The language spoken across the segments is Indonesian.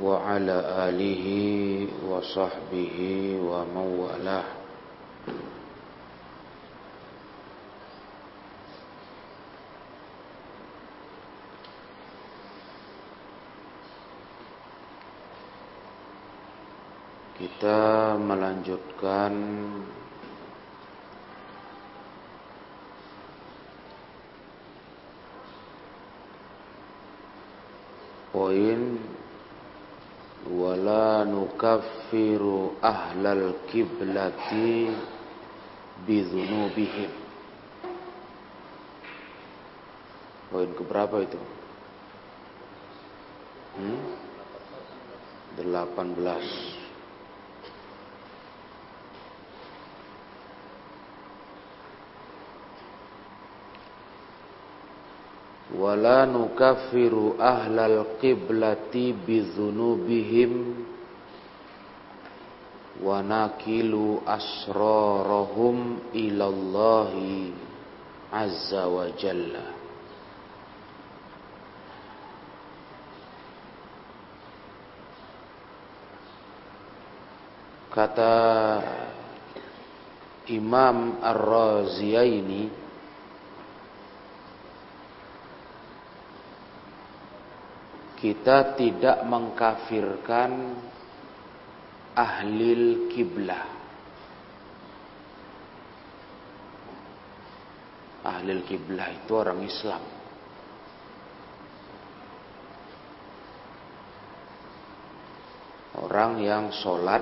وعلى آله وصحبه ومن والاه Kita melanjutkan poin wala nukaffiru ahlal kiblati bidzunubihim poin keberapa itu? Hmm? 18 wala nukaffiru ahlal qiblati bidzunubihim wa nakilu asrarahum ilallahi azza wa jalla. Kata Imam Ar-Raziyaini kita tidak mengkafirkan ahlil kiblah. Ahlil kiblah itu orang Islam. Orang yang sholat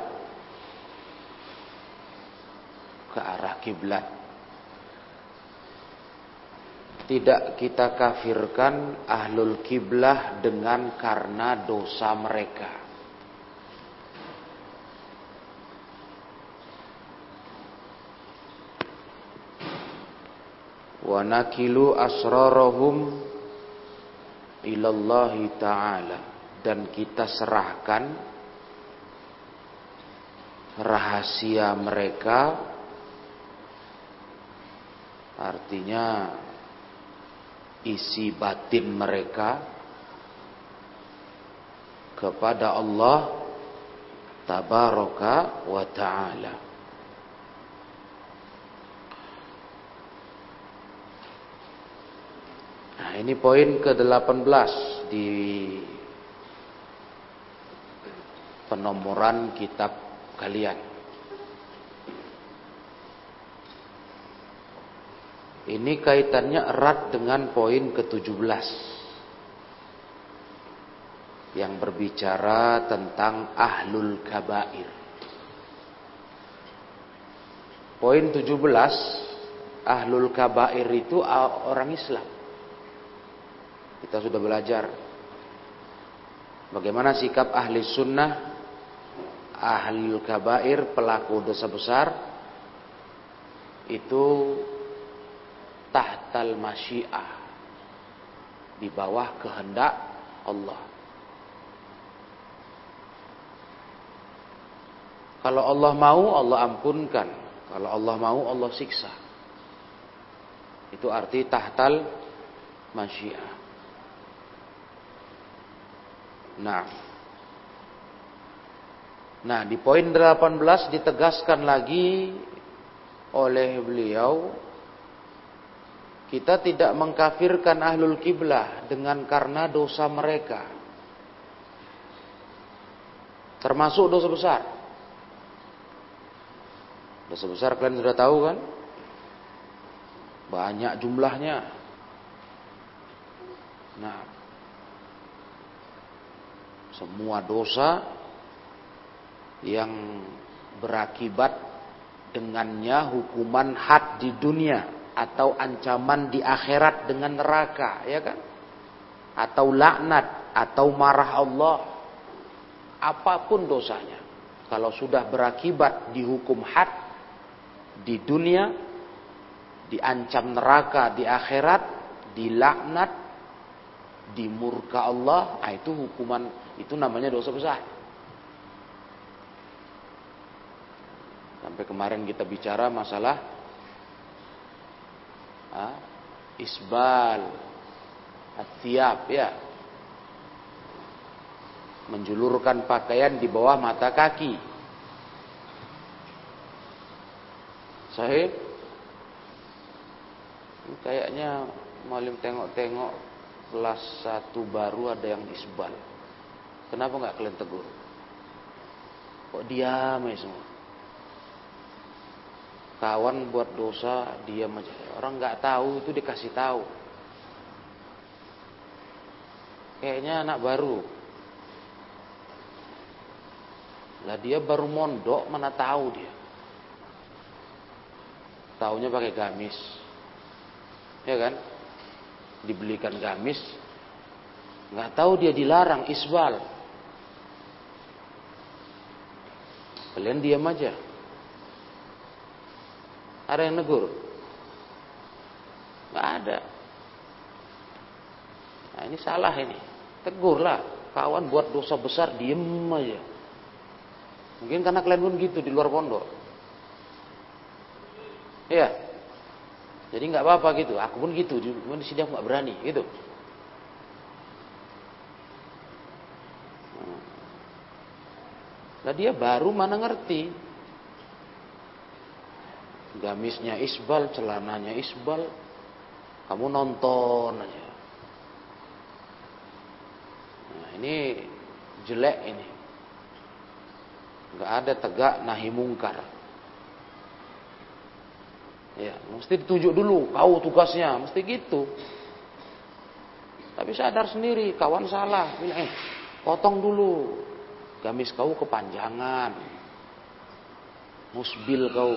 ke arah kiblat tidak kita kafirkan ahlul kiblah dengan karena dosa mereka. Wa nakilu asrarahum ilallahi ta'ala. Dan kita serahkan rahasia mereka artinya isi batin mereka kepada Allah tabaraka wa taala. Nah, ini poin ke-18 di penomoran kitab kalian. Ini kaitannya erat dengan poin ke-17 yang berbicara tentang ahlul kabair. Poin 17 ahlul kabair itu orang Islam. Kita sudah belajar bagaimana sikap ahli sunnah ahlul kabair pelaku dosa besar itu tahtal masyiah di bawah kehendak Allah. Kalau Allah mau Allah ampunkan, kalau Allah mau Allah siksa. Itu arti tahtal masyiah. Nah. Nah, di poin 18 ditegaskan lagi oleh beliau kita tidak mengkafirkan ahlul kiblah dengan karena dosa mereka. Termasuk dosa besar. Dosa besar kalian sudah tahu kan? Banyak jumlahnya. Nah, semua dosa yang berakibat dengannya hukuman had di dunia atau ancaman di akhirat dengan neraka, ya kan? Atau laknat, atau marah Allah. Apa pun dosanya. Kalau sudah berakibat dihukum had di dunia, diancam neraka di akhirat, dilaknat, dimurka Allah, nah itu hukuman itu namanya dosa besar. Sampai kemarin kita bicara masalah isbal atiab ya menjulurkan pakaian di bawah mata kaki. Sahih? Kayaknya malim tengok-tengok kelas satu baru ada yang isbal. Kenapa nggak kalian tegur? Kok diam ya semua? Kawan buat dosa aja. Orang nggak tahu itu dikasih tahu. Kayaknya anak baru. Lah dia baru mondok mana tahu dia. Taunya pakai gamis. Ya kan? Dibelikan gamis. Nggak tahu dia dilarang isbal. Kalian diam aja. Ada yang negur? Nggak ada. Nah ini salah ini. Tegurlah. Kawan buat dosa besar diem aja. Mungkin karena kalian pun gitu di luar pondok. Iya. Jadi nggak apa-apa gitu. Aku pun gitu. Cuma di sini aku nggak berani gitu. Nah dia baru mana ngerti. Gamisnya isbal, celananya isbal. Kamu nonton aja. Nah ini jelek ini nggak ada tegak nahi mungkar. Ya, mesti ditunjuk dulu, kau tugasnya, mesti gitu. Tapi sadar sendiri, kawan salah, bilang, eh, potong dulu, gamis kau kepanjangan, musbil kau,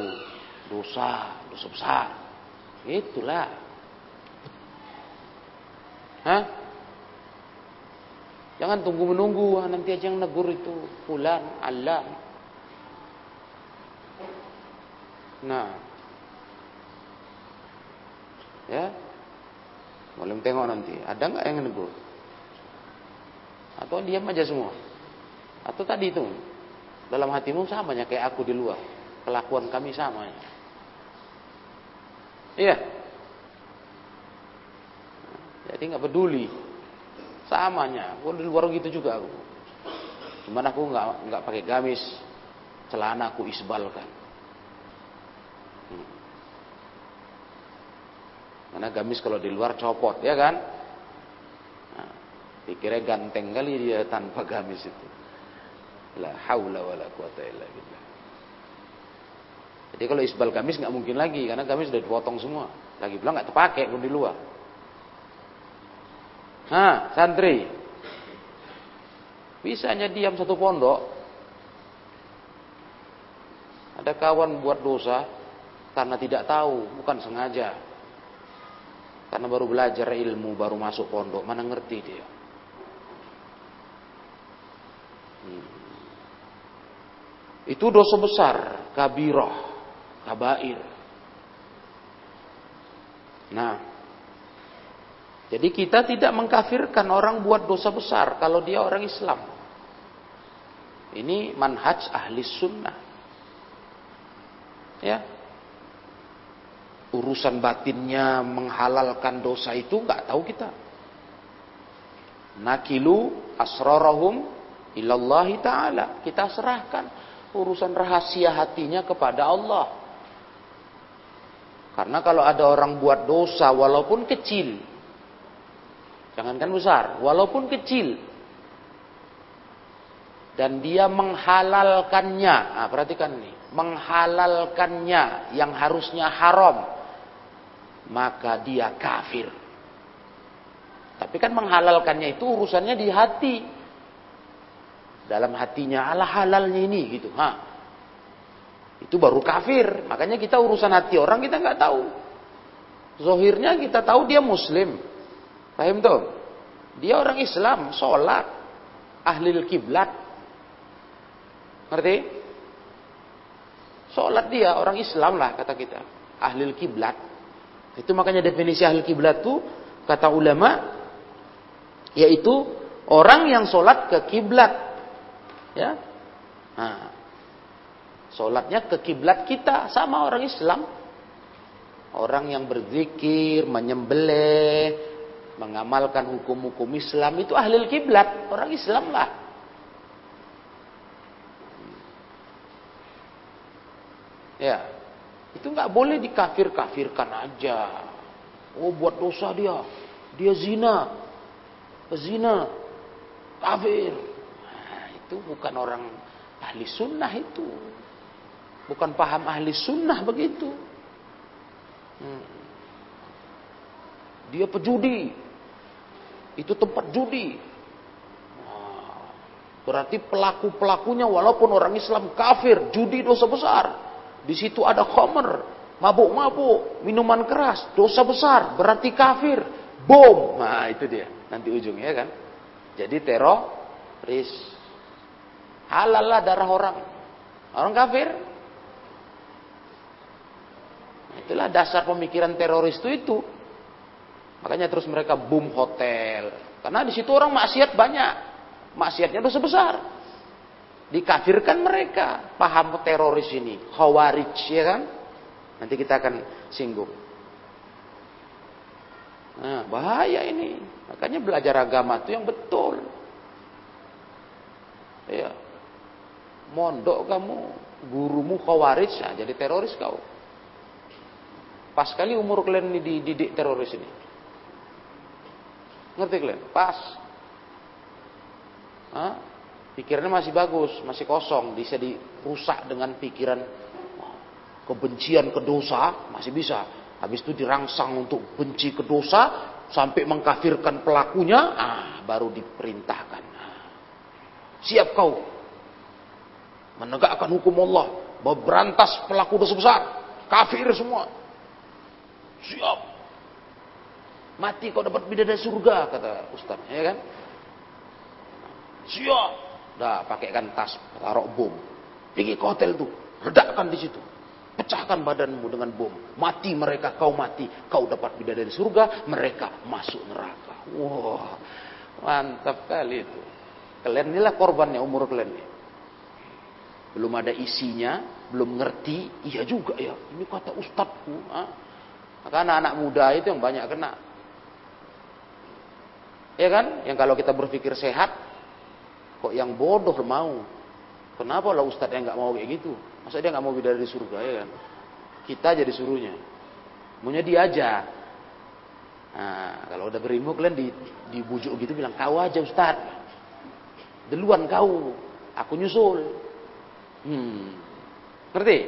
dosa, dosa besar, itulah. Hah? Jangan tunggu menunggu, nanti aja yang negur itu, fulan, Allah. Nah. Ya. Boleh tengok nanti. Ada nggak yang negur? Atau diam aja semua? Atau tadi itu dalam hatimu samanya kayak aku di luar. Kelakuan kami samanya. Iya. Jadi nggak peduli. Samanya. Aku di luar gitu juga aku. Cuman aku nggak nggak pakai gamis. Celana aku isbalkan. Karena gamis kalau di luar copot, ya kan? Nah, ganteng kali dia tanpa gamis itu. La haula wala quwata illa billah. Jadi kalau isbal gamis nggak mungkin lagi karena gamis sudah dipotong semua. Lagi bilang nggak terpakai pun di luar. Nah, santri. Bisanya diam satu pondok. Ada kawan buat dosa karena tidak tahu, bukan sengaja. Karena baru belajar ilmu, baru masuk pondok, mana ngerti dia. Hmm. Itu dosa besar, kabirah, kabair. Nah, jadi kita tidak mengkafirkan orang buat dosa besar kalau dia orang Islam. Ini manhaj ahli sunnah. Ya, urusan batinnya menghalalkan dosa itu nggak tahu kita. Nakilu asrarahum ilallahi taala. Kita serahkan urusan rahasia hatinya kepada Allah. Karena kalau ada orang buat dosa walaupun kecil, jangankan besar, walaupun kecil, dan dia menghalalkannya, nah, perhatikan nih, menghalalkannya yang harusnya haram, maka dia kafir. Tapi kan menghalalkannya itu urusannya di hati. Dalam hatinya Allah halalnya ini gitu. Ha. Itu baru kafir. Makanya kita urusan hati orang kita nggak tahu. Zohirnya kita tahu dia muslim. Paham tuh? Dia orang Islam, sholat, ahli kiblat. Ngerti? Sholat dia orang Islam lah kata kita. Ahli kiblat. Itu makanya definisi ahli kiblat itu kata ulama yaitu orang yang sholat ke kiblat. Ya. Nah, Sholatnya ke kiblat kita sama orang Islam. Orang yang berzikir, menyembelih, mengamalkan hukum-hukum Islam itu ahli kiblat, orang Islam lah. Ya, itu nggak boleh dikafir-kafirkan aja. Oh buat dosa dia, dia zina, zina, kafir. Nah, itu bukan orang ahli sunnah itu. Bukan paham ahli sunnah begitu. Hmm. Dia pejudi. Itu tempat judi. Berarti pelaku-pelakunya walaupun orang Islam kafir, judi dosa besar. Di situ ada khamr, mabuk-mabuk, minuman keras, dosa besar, berarti kafir. Bom. Nah, itu dia. Nanti ujungnya kan. Jadi teroris. Halal lah darah orang. Orang kafir. Itulah dasar pemikiran teroris itu itu. Makanya terus mereka boom hotel. Karena di situ orang maksiat banyak. Maksiatnya dosa besar. Dikafirkan mereka. Paham teroris ini. Khawarij ya kan. Nanti kita akan singgung. Nah, bahaya ini. Makanya belajar agama itu yang betul. Ya. Mondok kamu, gurumu khawarij, nah, jadi teroris kau. Pas kali umur kalian ini dididik teroris ini. Ngerti kalian? Pas. Hah? Pikirannya masih bagus, masih kosong, bisa dirusak dengan pikiran kebencian ke dosa, masih bisa. Habis itu dirangsang untuk benci ke dosa sampai mengkafirkan pelakunya, ah baru diperintahkan. Siap kau menegakkan hukum Allah, berantas pelaku dosa besar, kafir semua. Siap. Mati kau dapat bidadari surga kata Ustaz, ya kan? Siap. Dah pakaikan tas, taruh bom. Pergi ke hotel tuh, redakkan di situ. Pecahkan badanmu dengan bom. Mati mereka, kau mati. Kau dapat bidadari surga, mereka masuk neraka. Wah, mantap kali itu. Kalian inilah korbannya umur kalian ini. Belum ada isinya, belum ngerti. Iya juga ya, ini kata ustadku. Maka anak-anak muda itu yang banyak kena. Ya kan? Yang kalau kita berpikir sehat, kok yang bodoh mau. Kenapa lah ustadz yang nggak mau kayak gitu? Masa dia nggak mau bidadari di surga ya kan? Kita jadi suruhnya. Maunya dia aja. Nah, kalau udah berilmu kalian di, dibujuk gitu bilang kau aja ustad. Duluan kau, aku nyusul. Hmm. Ngerti?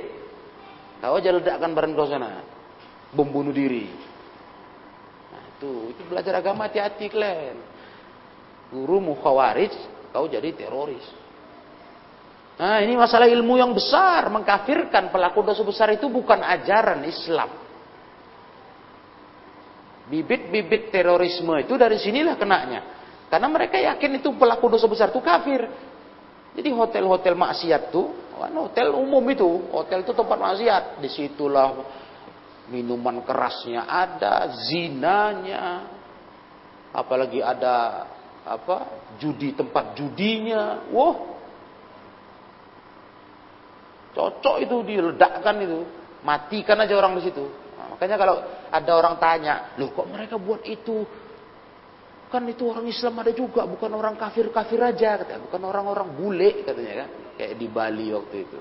Kau aja ledakkan bareng kau sana. Bom bunuh diri. Nah, itu, itu belajar agama hati-hati kalian. Guru mukhawarij, kau jadi teroris. Nah ini masalah ilmu yang besar. Mengkafirkan pelaku dosa besar itu bukan ajaran Islam. Bibit-bibit terorisme itu dari sinilah kenanya. Karena mereka yakin itu pelaku dosa besar itu kafir. Jadi hotel-hotel maksiat tuh, kan hotel umum itu, hotel itu tempat maksiat. Di situlah minuman kerasnya ada, zinanya, apalagi ada apa judi tempat judinya. Wah, Cocok itu diledakkan itu. Matikan aja orang di situ. Nah, makanya kalau ada orang tanya, loh kok mereka buat itu? Kan itu orang Islam ada juga, bukan orang kafir-kafir aja, katanya. bukan orang-orang bule katanya kan, kayak di Bali waktu itu.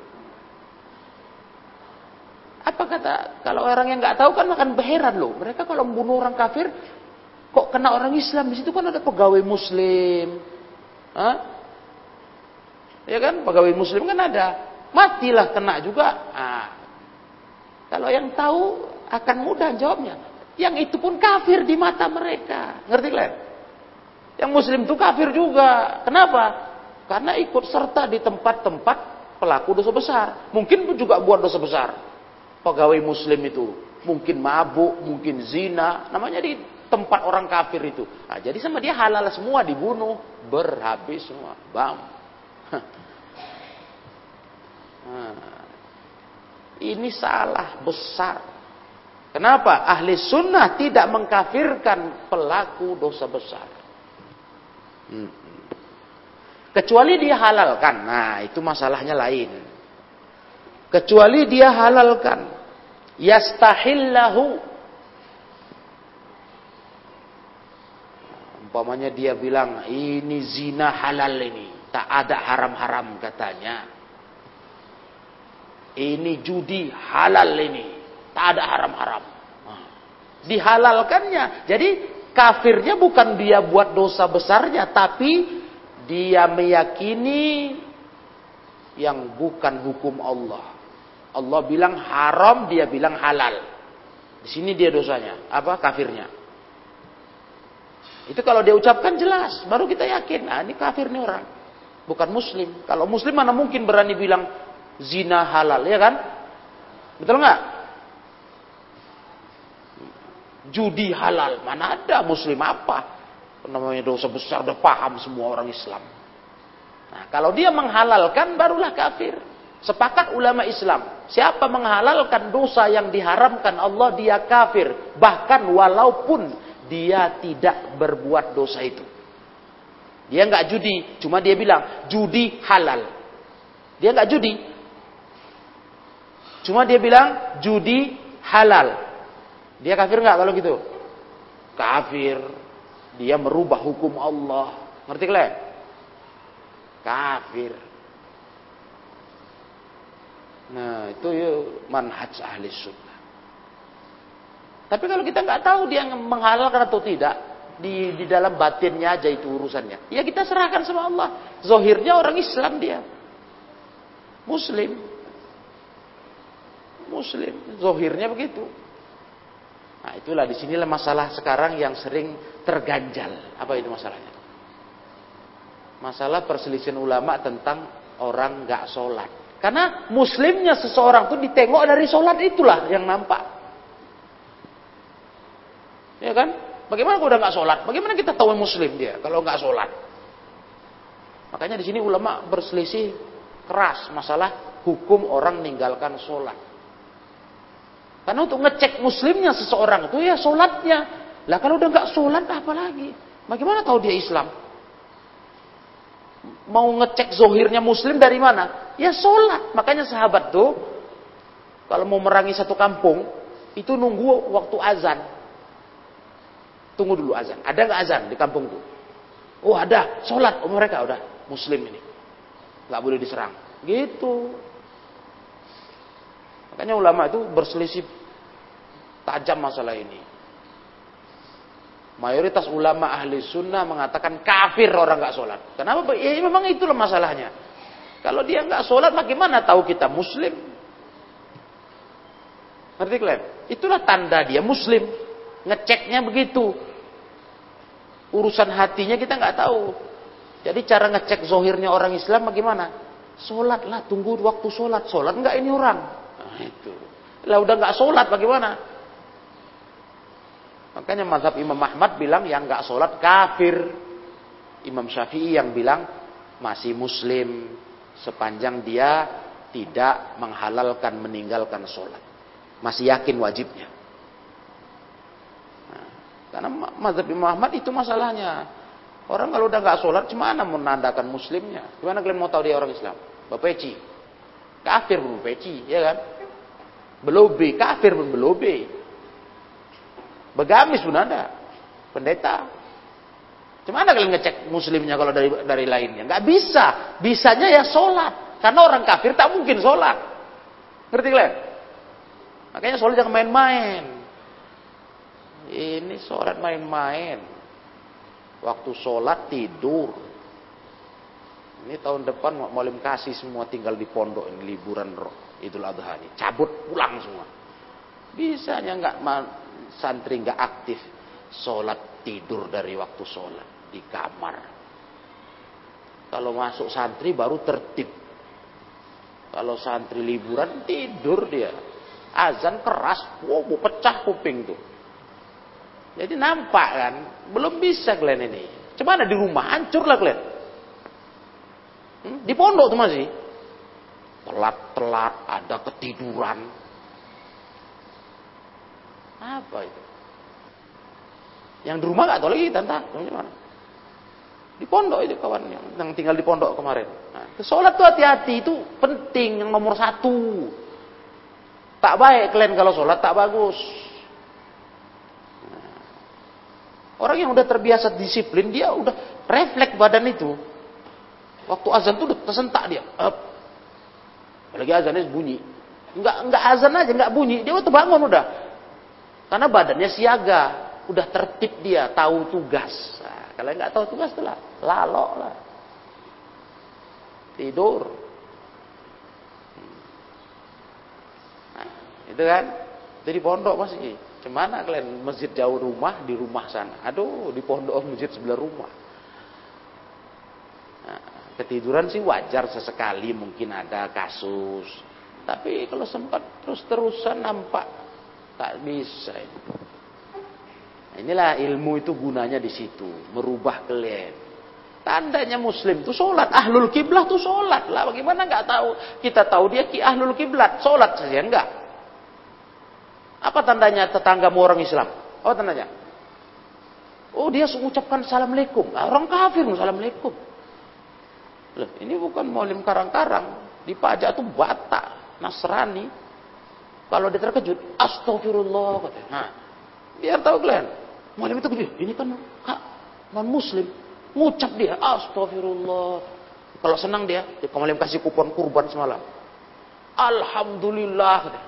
Apa kata kalau orang yang nggak tahu kan akan berheran loh. Mereka kalau membunuh orang kafir, kok kena orang Islam di situ kan ada pegawai Muslim, Hah? ya kan pegawai Muslim kan ada matilah kena juga. Nah, kalau yang tahu akan mudah jawabnya. Yang itu pun kafir di mata mereka. Ngerti kalian? Yang muslim itu kafir juga. Kenapa? Karena ikut serta di tempat-tempat pelaku dosa besar. Mungkin pun juga buat dosa besar. Pegawai muslim itu. Mungkin mabuk, mungkin zina. Namanya di tempat orang kafir itu. Nah, jadi sama dia halal semua dibunuh. Berhabis semua. Bam. Nah, ini salah besar. Kenapa? Ahli sunnah tidak mengkafirkan pelaku dosa besar. Hmm. Kecuali dia halalkan. Nah, itu masalahnya lain. Kecuali dia halalkan. Yastahillahu. Umpamanya dia bilang, ini zina halal ini. Tak ada haram-haram katanya. Ini judi halal ini. Tak ada haram-haram. Nah, dihalalkannya. Jadi kafirnya bukan dia buat dosa besarnya. Tapi dia meyakini yang bukan hukum Allah. Allah bilang haram, dia bilang halal. Di sini dia dosanya. Apa? Kafirnya. Itu kalau dia ucapkan jelas, baru kita yakin, ah ini kafir nih orang. Bukan muslim. Kalau muslim mana mungkin berani bilang zina halal, ya kan? Betul nggak? Judi halal, mana ada muslim apa? Namanya dosa besar, udah paham semua orang Islam. Nah, kalau dia menghalalkan, barulah kafir. Sepakat ulama Islam, siapa menghalalkan dosa yang diharamkan Allah, dia kafir. Bahkan walaupun dia tidak berbuat dosa itu. Dia nggak judi, cuma dia bilang judi halal. Dia nggak judi, cuma dia bilang judi halal. Dia kafir nggak kalau gitu? Kafir. Dia merubah hukum Allah. Ngerti kalian? Kafir. Nah, itu ya manhaj ahli sunnah. Tapi kalau kita nggak tahu dia menghalalkan atau tidak, di di dalam batinnya aja itu urusannya. Ya kita serahkan sama Allah. Zohirnya orang Islam dia. Muslim. Muslim. Zohirnya begitu. Nah itulah di sinilah masalah sekarang yang sering terganjal. Apa itu masalahnya? Masalah perselisihan ulama tentang orang nggak sholat. Karena muslimnya seseorang tuh ditengok dari sholat itulah yang nampak. Ya kan? Bagaimana kalau udah nggak sholat? Bagaimana kita tahu muslim dia kalau nggak sholat? Makanya di sini ulama berselisih keras masalah hukum orang meninggalkan sholat. Karena untuk ngecek muslimnya seseorang itu ya sholatnya. Lah kalau udah nggak sholat apa lagi? Bagaimana tahu dia Islam? Mau ngecek zohirnya muslim dari mana? Ya sholat. Makanya sahabat tuh kalau mau merangi satu kampung itu nunggu waktu azan. Tunggu dulu azan. Ada nggak azan di kampung itu? Oh ada. Sholat. Oh mereka udah muslim ini. Nggak boleh diserang. Gitu. Makanya ulama itu berselisih tajam masalah ini. Mayoritas ulama ahli sunnah mengatakan kafir orang nggak sholat. Kenapa? Ya memang itulah masalahnya. Kalau dia nggak sholat, bagaimana tahu kita muslim? Ngerti kalian? Itulah tanda dia muslim. Ngeceknya begitu urusan hatinya kita nggak tahu. Jadi cara ngecek zohirnya orang Islam bagaimana? Sholat lah, tunggu waktu sholat. Sholat nggak ini orang? Nah, itu. Lah udah nggak sholat bagaimana? Makanya mazhab Imam Ahmad bilang yang nggak sholat kafir. Imam Syafi'i yang bilang masih muslim sepanjang dia tidak menghalalkan meninggalkan sholat. Masih yakin wajibnya. Karena mazhab Imam Ahmad itu masalahnya. Orang kalau udah nggak sholat, gimana menandakan muslimnya? Gimana kalian mau tahu dia orang Islam? Bapeci. Kafir pun bapeci, ya kan? Belobe, kafir pun belobe. Begamis pun ada. Pendeta. Gimana kalian ngecek muslimnya kalau dari dari lainnya? Nggak bisa. Bisanya ya sholat. Karena orang kafir tak mungkin sholat. Ngerti kalian? Makanya sholat jangan main-main. Ini sholat main-main. Waktu sholat tidur. Ini tahun depan mau kasih semua tinggal di pondok ini liburan roh Idul Adha ini. Cabut pulang semua. Bisanya nggak santri nggak aktif sholat tidur dari waktu sholat di kamar. Kalau masuk santri baru tertib. Kalau santri liburan tidur dia. Azan keras, wow, pecah kuping tuh. Jadi nampak kan, belum bisa kalian ini. Coba ada di rumah, hancur lah kalian. Hmm? Di pondok tuh masih. Telat-telat, ada ketiduran. Apa itu? Yang di rumah gak tahu lagi, tante. Gimana? Di pondok itu kawan yang, yang tinggal di pondok kemarin. Nah, sholat tuh hati-hati, itu penting, yang nomor satu. Tak baik kalian kalau sholat, tak bagus. Orang yang udah terbiasa disiplin, dia udah refleks badan itu. Waktu azan tuh udah tersentak dia. Up. Apalagi azannya bunyi. Enggak enggak azan aja, enggak bunyi, dia waktu bangun udah. Karena badannya siaga, udah tertib dia, tahu tugas. Nah, kalau enggak tahu tugas tuh lah, lalok lah. Tidur. Nah, itu kan, jadi pondok masih. Cemana kalian masjid jauh rumah di rumah sana. Aduh, di pondok masjid sebelah rumah. Nah, ketiduran sih wajar sesekali mungkin ada kasus. Tapi kalau sempat terus-terusan nampak tak bisa ini. Inilah ilmu itu gunanya di situ, merubah kalian. Tandanya muslim itu sholat, ahlul kiblah itu sholat lah. Bagaimana nggak tahu? Kita tahu dia ki ahlul kiblat, sholat saja enggak. Apa tandanya tetanggamu orang Islam? Apa tandanya? Oh dia mengucapkan assalamualaikum. Orang kafir assalamualaikum. Loh, ini bukan maulim karang-karang. Di pajak itu Batak, Nasrani. Kalau dia terkejut, astagfirullah. Nah, biar tahu kalian. Maulim itu kejut. Ini kan non muslim. Ngucap dia, astagfirullah. Kalau senang dia, dia kemalim kasih kupon kurban semalam. Alhamdulillah.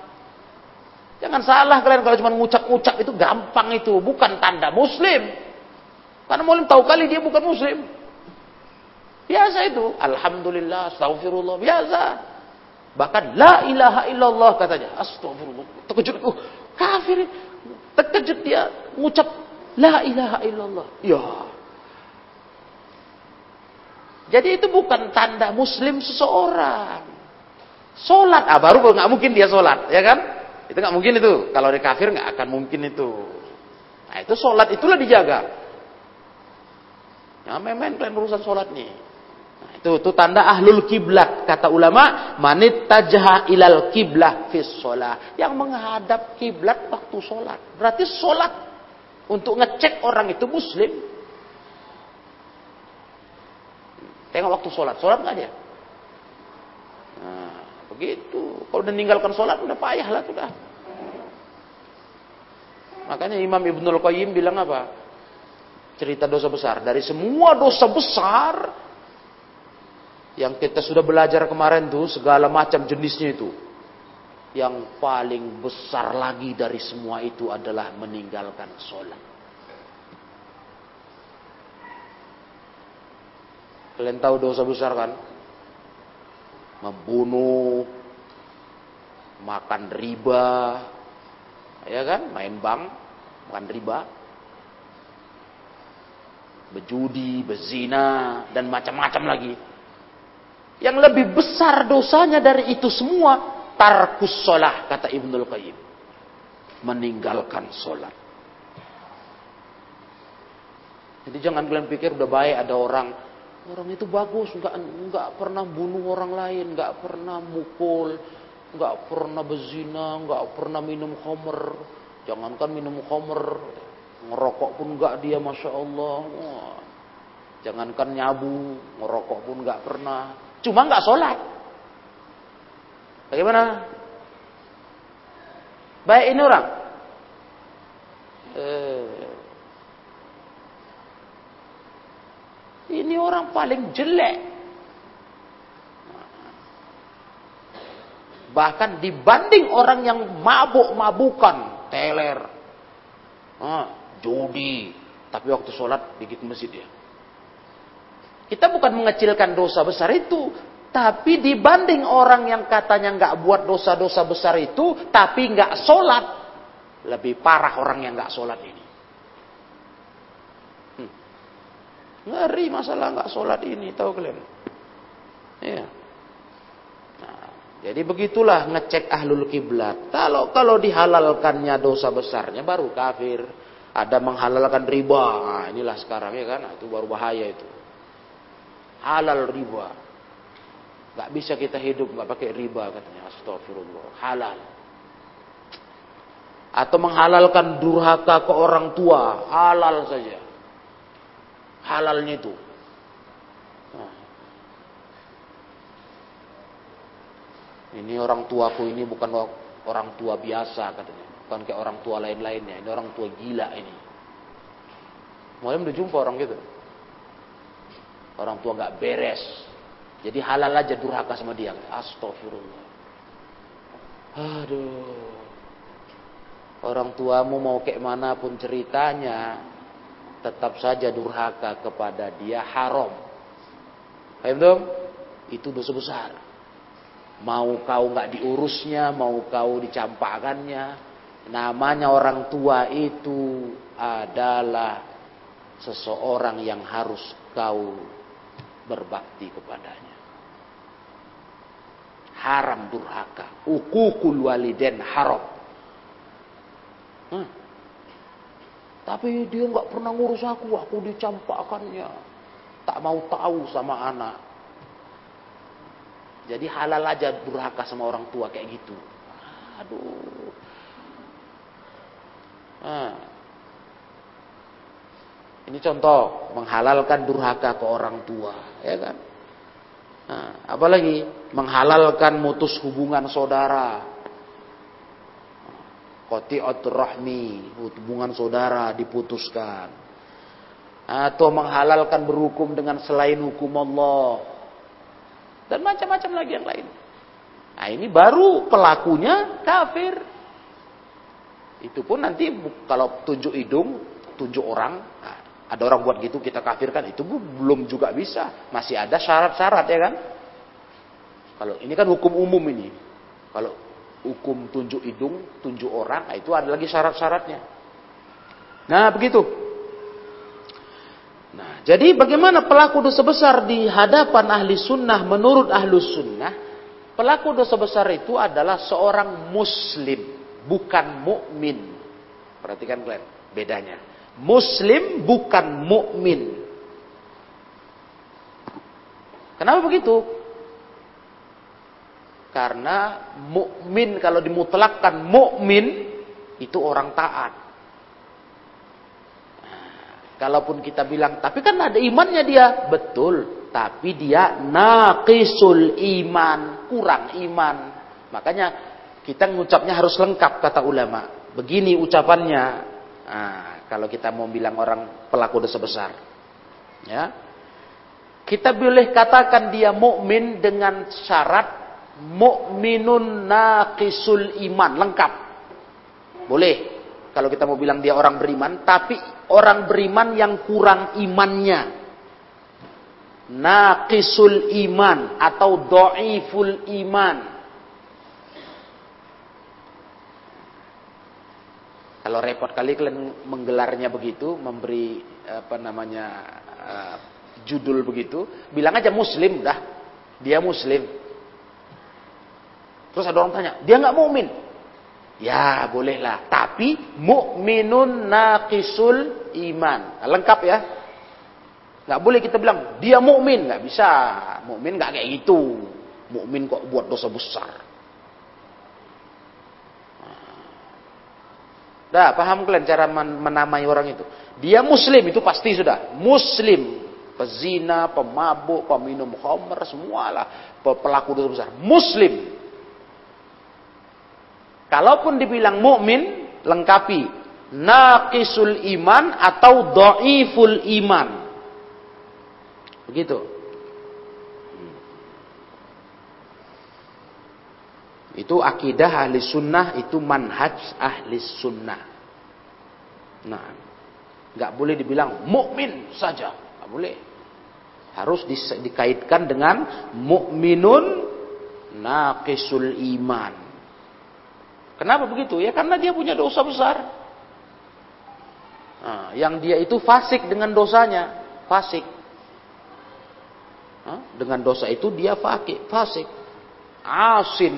Jangan salah kalian kalau cuma ngucap-ngucap itu gampang itu, bukan tanda muslim. Karena muslim tahu kali dia bukan muslim. Biasa itu, alhamdulillah, astagfirullah, biasa. Bahkan la ilaha illallah katanya. Astagfirullah. Terkejut, oh, kafir. Terkejut dia ngucap la ilaha illallah. Ya. Jadi itu bukan tanda muslim seseorang. Solat, ah baru nggak mungkin dia solat, ya kan? Itu nggak mungkin itu. Kalau dia kafir nggak akan mungkin itu. Nah itu sholat itulah dijaga. Ya main-main kalian urusan sholat nih. Itu, itu tanda ahlul kiblat kata ulama manit tajah ilal kiblah fis sholat yang menghadap kiblat waktu sholat berarti sholat untuk ngecek orang itu muslim tengok waktu sholat sholat nggak dia nah, Begitu. Kalau udah meninggalkan sholat udah payah lah sudah. Makanya Imam Ibnul Qayyim bilang apa? Cerita dosa besar. Dari semua dosa besar yang kita sudah belajar kemarin tuh segala macam jenisnya itu. Yang paling besar lagi dari semua itu adalah meninggalkan sholat. Kalian tahu dosa besar kan? membunuh, makan riba, ya kan, main bank, makan riba, berjudi, berzina, dan macam-macam lagi. Yang lebih besar dosanya dari itu semua, tarkus sholah, kata Ibnul Qayyim. Meninggalkan sholat. Jadi jangan kalian pikir udah baik ada orang Orang itu bagus, nggak nggak pernah bunuh orang lain, nggak pernah mukul, nggak pernah berzina, nggak pernah minum khamr. Jangankan minum khamr, ngerokok pun nggak dia, masya Allah. Jangankan nyabu, ngerokok pun nggak pernah. Cuma nggak sholat. Bagaimana? Baik ini orang. Eh, Ini orang paling jelek. Bahkan dibanding orang yang mabuk-mabukan, teler, ah, judi, tapi waktu sholat gigit masjid dia. Kita bukan mengecilkan dosa besar itu, tapi dibanding orang yang katanya nggak buat dosa-dosa besar itu, tapi nggak sholat, lebih parah orang yang nggak sholat ini. Ngeri masalah nggak sholat ini, tahu kalian? Ya. Nah, jadi begitulah ngecek ahlul kiblat. Kalau kalau dihalalkannya dosa besarnya baru kafir. Ada menghalalkan riba. Nah, inilah sekarang ya kan, nah, itu baru bahaya itu. Halal riba. Gak bisa kita hidup nggak pakai riba katanya. Astagfirullah. Halal. Atau menghalalkan durhaka ke orang tua. Halal saja halalnya itu. Nah. Ini orang tuaku ini bukan orang tua biasa katanya. Bukan kayak orang tua lain-lainnya. Ini orang tua gila ini. Mulai udah jumpa orang gitu. Orang tua gak beres. Jadi halal aja durhaka sama dia. Astagfirullah. Aduh. Orang tuamu mau kayak mana pun ceritanya, tetap saja durhaka kepada dia haram. Paham dong? Itu dosa besar. Mau kau nggak diurusnya, mau kau dicampakkannya, namanya orang tua itu adalah seseorang yang harus kau berbakti kepadanya. Haram durhaka. Ukukul waliden haram. Hmm. Tapi dia nggak pernah ngurus aku, aku dicampakkannya. Tak mau tahu sama anak. Jadi halal aja durhaka sama orang tua kayak gitu. Aduh. Nah. Ini contoh menghalalkan durhaka ke orang tua, ya kan? Nah, apalagi menghalalkan mutus hubungan saudara. Qati'atur rahmi, hubungan saudara diputuskan. Atau menghalalkan berhukum dengan selain hukum Allah. Dan macam-macam lagi yang lain. Nah ini baru pelakunya kafir. Itu pun nanti kalau tunjuk hidung, tunjuk orang, nah, ada orang buat gitu kita kafirkan itu belum juga bisa. Masih ada syarat-syarat ya kan? Kalau ini kan hukum umum ini. Kalau hukum tunjuk hidung, tunjuk orang, nah itu ada lagi syarat-syaratnya. Nah, begitu. Nah, jadi bagaimana pelaku dosa besar di hadapan ahli sunnah menurut ahli sunnah? Pelaku dosa besar itu adalah seorang muslim, bukan mukmin. Perhatikan kalian bedanya. Muslim bukan mukmin. Kenapa begitu? Karena mukmin kalau dimutlakkan mukmin itu orang taat. kalaupun kita bilang, tapi kan ada imannya dia, betul. Tapi dia naqisul iman, kurang iman. Makanya kita ngucapnya harus lengkap kata ulama. Begini ucapannya. Nah, kalau kita mau bilang orang pelaku dosa besar. Ya. Kita boleh katakan dia mukmin dengan syarat mukminun naqisul iman, lengkap. Boleh. Kalau kita mau bilang dia orang beriman, tapi orang beriman yang kurang imannya. Naqisul iman atau do'iful iman. Kalau repot kali kalian menggelarnya begitu, memberi apa namanya uh, judul begitu, bilang aja Muslim dah, dia Muslim. Terus ada orang tanya, dia nggak mukmin? Ya bolehlah, tapi mukminun naqisul iman, nah, lengkap ya. Nggak boleh kita bilang dia mukmin, nggak bisa. Mukmin nggak kayak gitu. Mukmin kok buat dosa besar. Dah, paham kalian cara menamai orang itu? Dia muslim itu pasti sudah. Muslim. Pezina, pemabuk, peminum khamr, semualah pelaku dosa besar. Muslim. Kalaupun dibilang mukmin, lengkapi naqisul iman atau dhaiful iman. Begitu. Itu akidah ahli sunnah, itu manhaj ahli sunnah. Nah, nggak boleh dibilang mukmin saja, nggak boleh. Harus di, dikaitkan dengan mukminun naqisul iman. Kenapa begitu? Ya karena dia punya dosa besar. Nah, yang dia itu fasik dengan dosanya, fasik. Dengan dosa itu dia fakir, fasik, asin,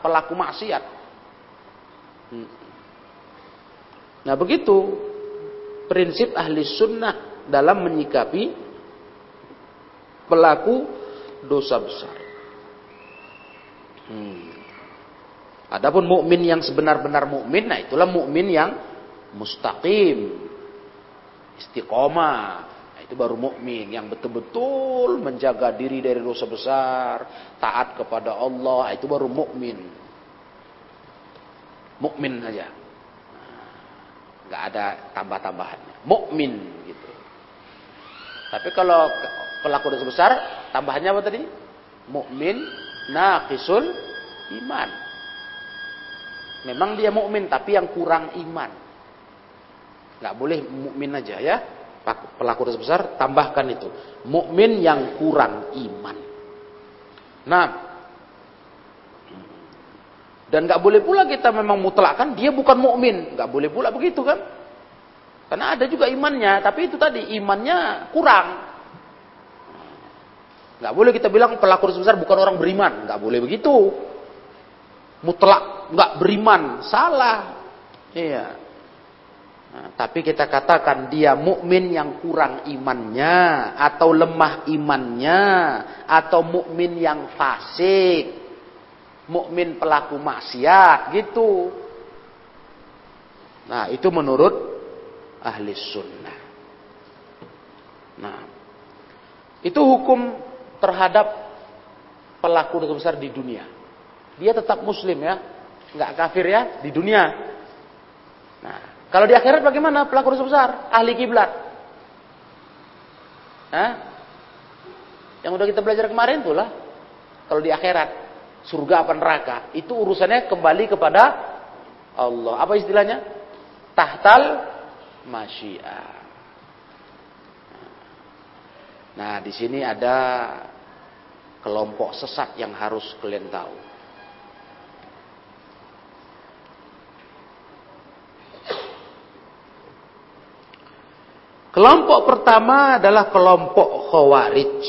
pelaku maksiat. Hmm. Nah begitu prinsip ahli sunnah dalam menyikapi pelaku dosa besar. Hmm. Adapun mukmin yang sebenar-benar mukmin, nah itulah mukmin yang mustaqim, istiqomah, itu baru mukmin yang betul-betul menjaga diri dari dosa besar, taat kepada Allah, itu baru mukmin. Mukmin aja. nggak ada tambah-tambahannya. Mukmin gitu. Tapi kalau pelaku dosa besar, tambahannya apa tadi? Mukmin naqisul iman. Memang dia mukmin tapi yang kurang iman. Nggak boleh mukmin aja ya. Pelaku dosa besar tambahkan itu. Mukmin yang kurang iman. Nah, dan nggak boleh pula kita memang mutlakkan dia bukan mukmin, nggak boleh pula begitu kan? Karena ada juga imannya, tapi itu tadi imannya kurang. Nggak boleh kita bilang pelaku dosa besar bukan orang beriman, nggak boleh begitu. Mutlak nggak beriman, salah. Iya. Nah, tapi kita katakan dia mukmin yang kurang imannya atau lemah imannya atau mukmin yang fasik mukmin pelaku maksiat gitu. Nah, itu menurut ahli sunnah. Nah, itu hukum terhadap pelaku dosa besar di dunia. Dia tetap muslim ya, nggak kafir ya di dunia. Kalau di akhirat bagaimana pelaku dosa besar? Ahli kiblat. Nah, yang udah kita belajar kemarin itulah. Kalau di akhirat surga apa neraka, itu urusannya kembali kepada Allah. Apa istilahnya? Tahtal masyiah. Nah, di sini ada kelompok sesat yang harus kalian tahu. Kelompok pertama adalah kelompok khawarij.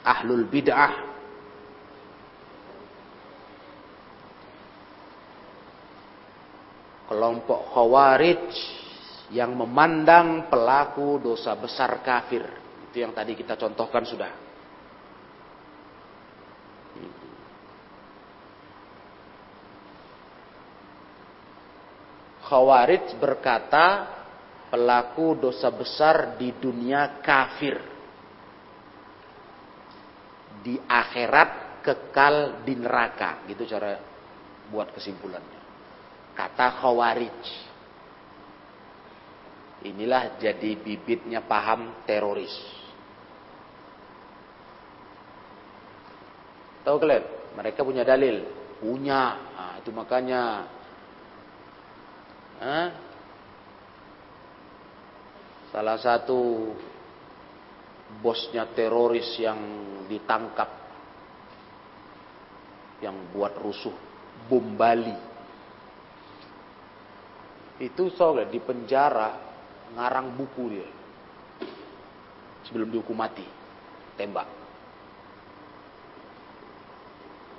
Ahlul bid'ah kelompok khawarij yang memandang pelaku dosa besar kafir. Itu yang tadi kita contohkan sudah. Khawarij berkata pelaku dosa besar di dunia kafir. Di akhirat kekal di neraka. Gitu cara buat kesimpulannya kata khawarij. Inilah jadi bibitnya paham teroris. Tahu kalian? Mereka punya dalil. Punya. Nah, itu makanya. Hah? Salah satu bosnya teroris yang ditangkap. Yang buat rusuh. Bom Bali itu soalnya di penjara ngarang buku dia. Sebelum dihukum mati. Tembak.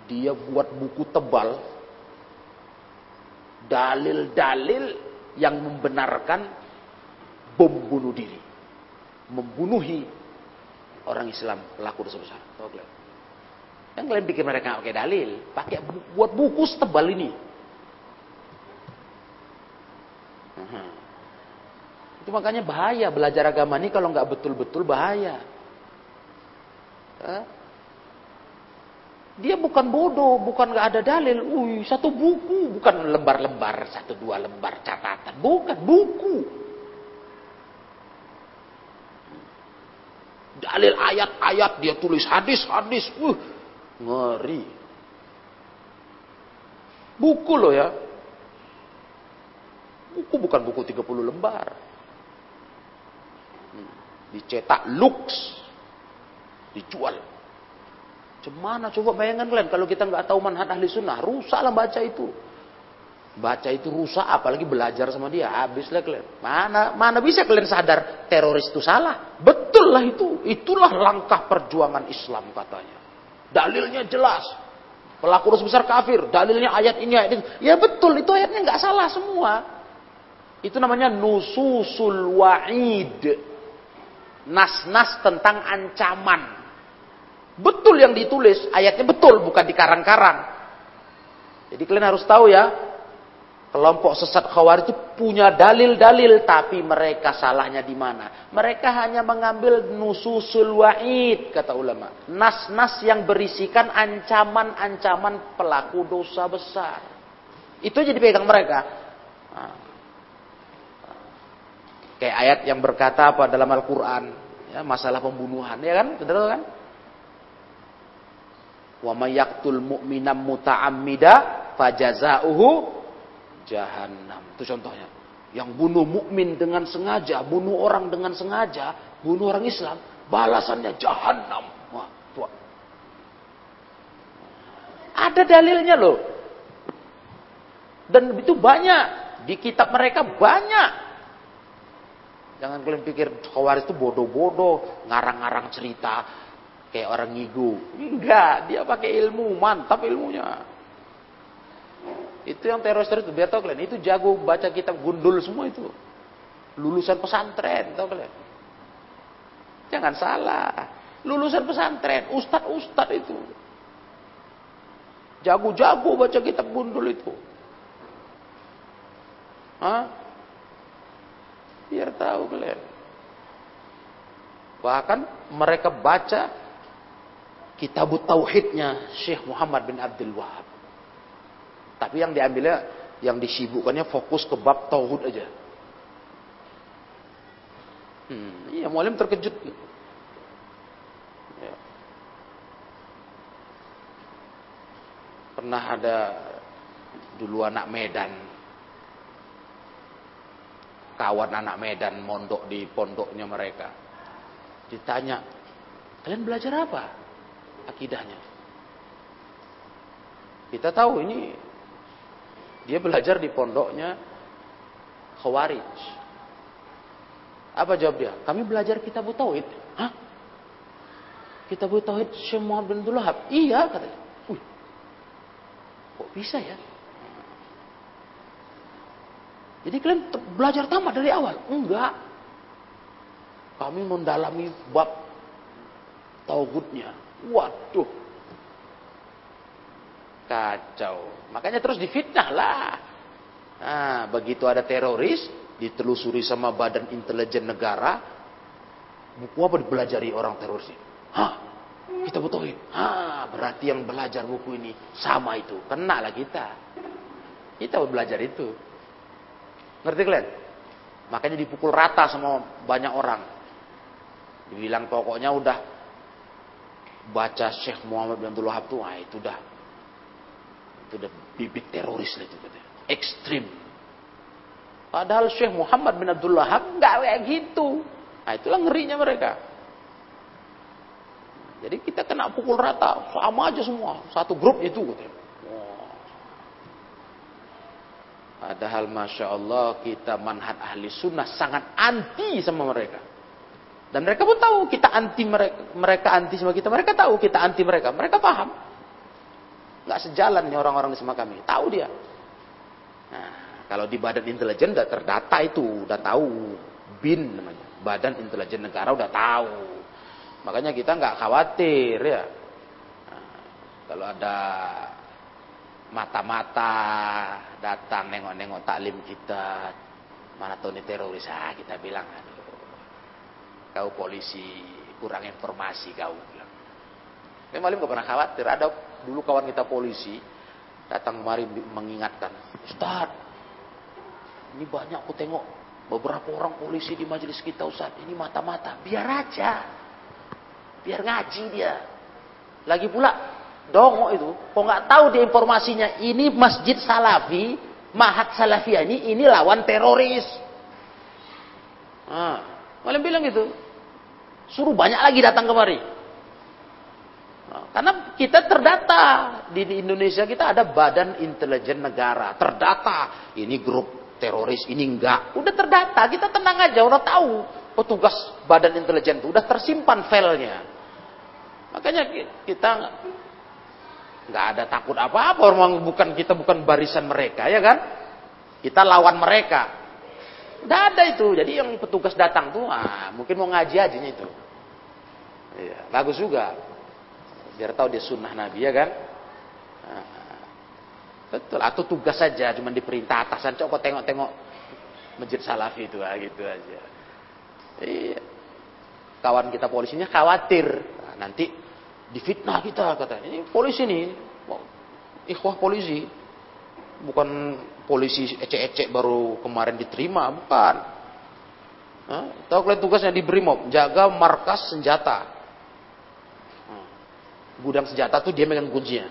Dia buat buku tebal. Dalil-dalil yang membenarkan bom bunuh diri. Membunuhi orang Islam pelaku dosa besar. Yang kalian pikir mereka pakai dalil, pakai buat buku setebal ini. Itu makanya bahaya belajar agama ini kalau nggak betul-betul bahaya. Dia bukan bodoh, bukan nggak ada dalil. Uy, satu buku, bukan lembar-lembar, satu dua lembar catatan, bukan buku. Dalil ayat-ayat dia tulis hadis-hadis, uh, ngeri. Buku loh ya. Buku bukan buku 30 lembar dicetak lux, dijual. Cemana coba bayangkan kalian kalau kita nggak tahu manhaj ahli sunnah, rusaklah baca itu. Baca itu rusak, apalagi belajar sama dia, habislah kalian. Mana mana bisa kalian sadar teroris itu salah? Betul lah itu, itulah langkah perjuangan Islam katanya. Dalilnya jelas. Pelaku dosa besar kafir, dalilnya ayat ini ayat itu. Ya betul, itu ayatnya nggak salah semua. Itu namanya nususul wa'id nas-nas tentang ancaman. Betul yang ditulis, ayatnya betul, bukan di karang-karang. Jadi kalian harus tahu ya, kelompok sesat khawarij itu punya dalil-dalil, tapi mereka salahnya di mana? Mereka hanya mengambil nususul wa'id, kata ulama. Nas-nas yang berisikan ancaman-ancaman pelaku dosa besar. Itu jadi pegang mereka. Nah, Kayak ayat yang berkata apa dalam Al-Quran. Ya, masalah pembunuhan. Ya kan? Betul kan? Wa mayaktul mu'minam muta'ammida Fajazauhu jahannam. Itu contohnya. Yang bunuh mukmin dengan sengaja, bunuh orang dengan sengaja, bunuh orang Islam, balasannya jahannam. Wah, tua. Ada dalilnya loh. Dan itu banyak. Di kitab mereka banyak. Jangan kalian pikir khawarij itu bodoh-bodoh, ngarang-ngarang cerita kayak orang ngigu. Enggak, dia pakai ilmu, mantap ilmunya. Itu yang teroris-teroris itu biar tahu kalian, itu jago baca kitab gundul semua itu. Lulusan pesantren, tahu kalian. Jangan salah. Lulusan pesantren, ustad-ustad itu. Jago-jago baca kitab gundul itu. Hah? Biar tahu kalian. Bahkan mereka baca kitab tauhidnya Syekh Muhammad bin Abdul Wahab. Tapi yang diambilnya, yang disibukkannya fokus ke bab tauhid aja. Hmm, iya, mualim terkejut. Ya. Pernah ada dulu anak Medan, kawan anak Medan mondok di pondoknya mereka. Ditanya, kalian belajar apa? Akidahnya. Kita tahu ini dia belajar di pondoknya Khawarij. Apa jawab dia? Kami belajar kitab Tauhid. Hah? Kitab Tauhid Syekh bin. Iya katanya. Wih. Kok bisa ya? Jadi kalian belajar tamat dari awal? Enggak. Kami mendalami bab tauhidnya. Waduh. Kacau. Makanya terus difitnah lah. Nah, begitu ada teroris, ditelusuri sama badan intelijen negara, buku apa dipelajari orang teroris? Hah? Kita butuhin. Hah, berarti yang belajar buku ini sama itu. Kena lah kita. Kita belajar itu. Ngerti kalian? Makanya dipukul rata sama banyak orang. Dibilang pokoknya udah baca Syekh Muhammad bin Abdul Wahab tuh, ah itu dah itu udah bibit teroris itu katanya. Ekstrim. Padahal Syekh Muhammad bin Abdul Wahab nggak kayak gitu. Nah itulah ngerinya mereka. Jadi kita kena pukul rata, sama aja semua, satu grup itu katanya. Padahal Masya Allah kita manhat ahli sunnah sangat anti sama mereka. Dan mereka pun tahu kita anti mereka, mereka anti sama kita. Mereka tahu kita anti mereka. Mereka paham nggak sejalan nih orang-orang di sama kami. Tahu dia. Nah, kalau di badan intelijen udah terdata itu, udah tahu. BIN namanya. Badan Intelijen Negara udah tahu. Makanya kita nggak khawatir ya. Nah, kalau ada mata-mata datang nengok-nengok taklim kita, mana tahu ini teroris, ah kita bilang, aduh, kau polisi kurang informasi kau bilang. Memang gak pernah khawatir, ada Dulu kawan kita polisi datang kemari mengingatkan, Ustaz, ini banyak aku tengok beberapa orang polisi di majelis kita Ustaz, ini mata-mata, biar aja. Biar ngaji dia. Lagi pula dongok itu, kok nggak tahu dia informasinya, ini masjid salafi, mahat salafiyah ini, ini lawan teroris. Nah, malah bilang gitu. Suruh banyak lagi datang kemari. Karena kita terdata di Indonesia kita ada badan intelijen negara terdata. Ini grup teroris, ini enggak. Udah terdata, kita tenang aja, udah tahu petugas badan intelijen itu udah tersimpan filenya. Makanya kita nggak ada takut apa-apa, orang bukan kita bukan barisan mereka, ya kan? Kita lawan mereka. Udah ada itu. Jadi yang petugas datang tuh, ah, mungkin mau ngaji aja itu. Iya, bagus juga biar tahu dia sunnah Nabi ya kan? Nah, betul. Atau tugas saja cuma diperintah atasan. Coba tengok-tengok masjid salafi itu ah, gitu aja. Iya. Kawan kita polisinya khawatir. Nah, nanti difitnah kita kata. Ini polisi nih. Ikhwah polisi. Bukan polisi ecek-ecek baru kemarin diterima bukan. Hah? tahu kalian tugasnya? Di Brimob jaga markas senjata gudang senjata tuh dia megang kuncinya.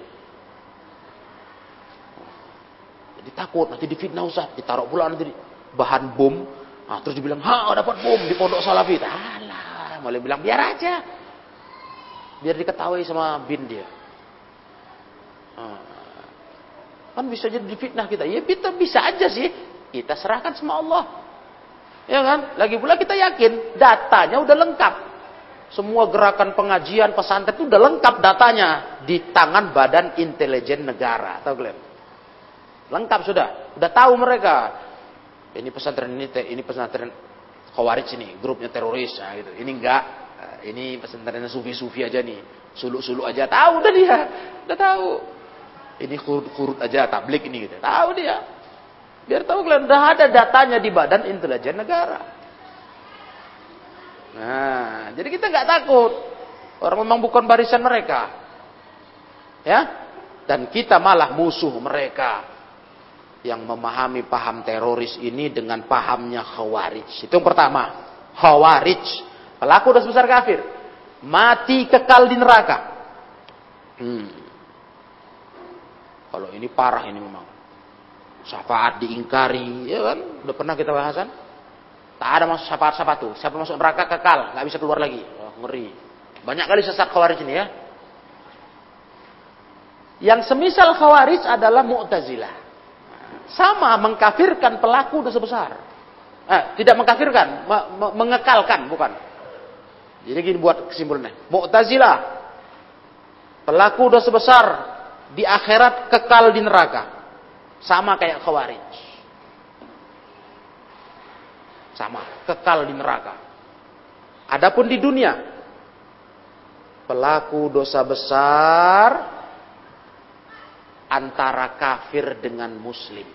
Jadi takut nanti difitnah Ustaz, ditaruh pula nanti bahan bom. Nah, terus dibilang, "Ha, dapat bom di pondok Salafi." Alah, malah bilang biar aja. Biar diketahui sama bin dia. Nah, kan bisa jadi difitnah kita. Ya kita bisa aja sih. Kita serahkan sama Allah. Ya kan? Lagi pula kita yakin datanya udah lengkap. Semua gerakan pengajian pesantren itu udah lengkap datanya di tangan Badan Intelijen Negara. Tahu kalian? Lengkap sudah. Udah tahu mereka. Ini pesantren ini ini pesantren Khawarij ini, grupnya teroris nah, gitu. Ini enggak. Ini pesantrennya sufi-sufi aja nih. Suluk-suluk aja tahu udah dia. Udah tahu. Ini kurut-kurut aja tablik ini gitu. Tahu dia. Biar tahu kalian udah ada datanya di Badan Intelijen Negara. Nah, jadi kita nggak takut. Orang memang bukan barisan mereka. Ya? Dan kita malah musuh mereka yang memahami paham teroris ini dengan pahamnya khawarij. Itu yang pertama. Khawarij. Pelaku dosa besar kafir. Mati kekal di neraka. Hmm. Kalau ini parah ini memang. Syafaat diingkari, ya kan? Udah pernah kita bahasan? Tak ada masuk syafaat syafaat tuh. Siapa masuk neraka kekal, nggak bisa keluar lagi. Oh, ngeri. Banyak kali sesat khawarij ini ya. Yang semisal khawarij adalah mu'tazilah. Sama mengkafirkan pelaku dosa besar. Eh, tidak mengkafirkan, me me mengekalkan, bukan. Jadi gini buat kesimpulannya. Mu'tazilah. Pelaku dosa besar di akhirat kekal di neraka. Sama kayak Khawarij. Sama, kekal di neraka. Adapun di dunia, pelaku dosa besar antara kafir dengan muslim.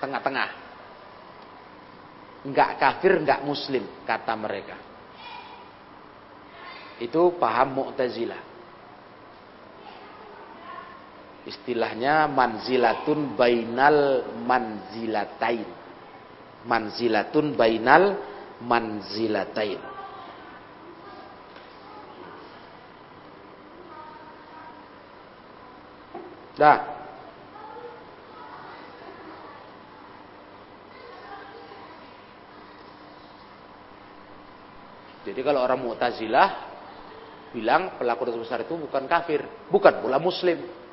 Tengah-tengah. Enggak kafir, enggak muslim, kata mereka. Itu paham Mu'tazilah. Istilahnya manzilatun bainal manzilatain. Manzilatun bainal manzilatain. Dah. Jadi kalau orang Mu'tazilah bilang pelaku dosa besar itu bukan kafir, bukan pula muslim.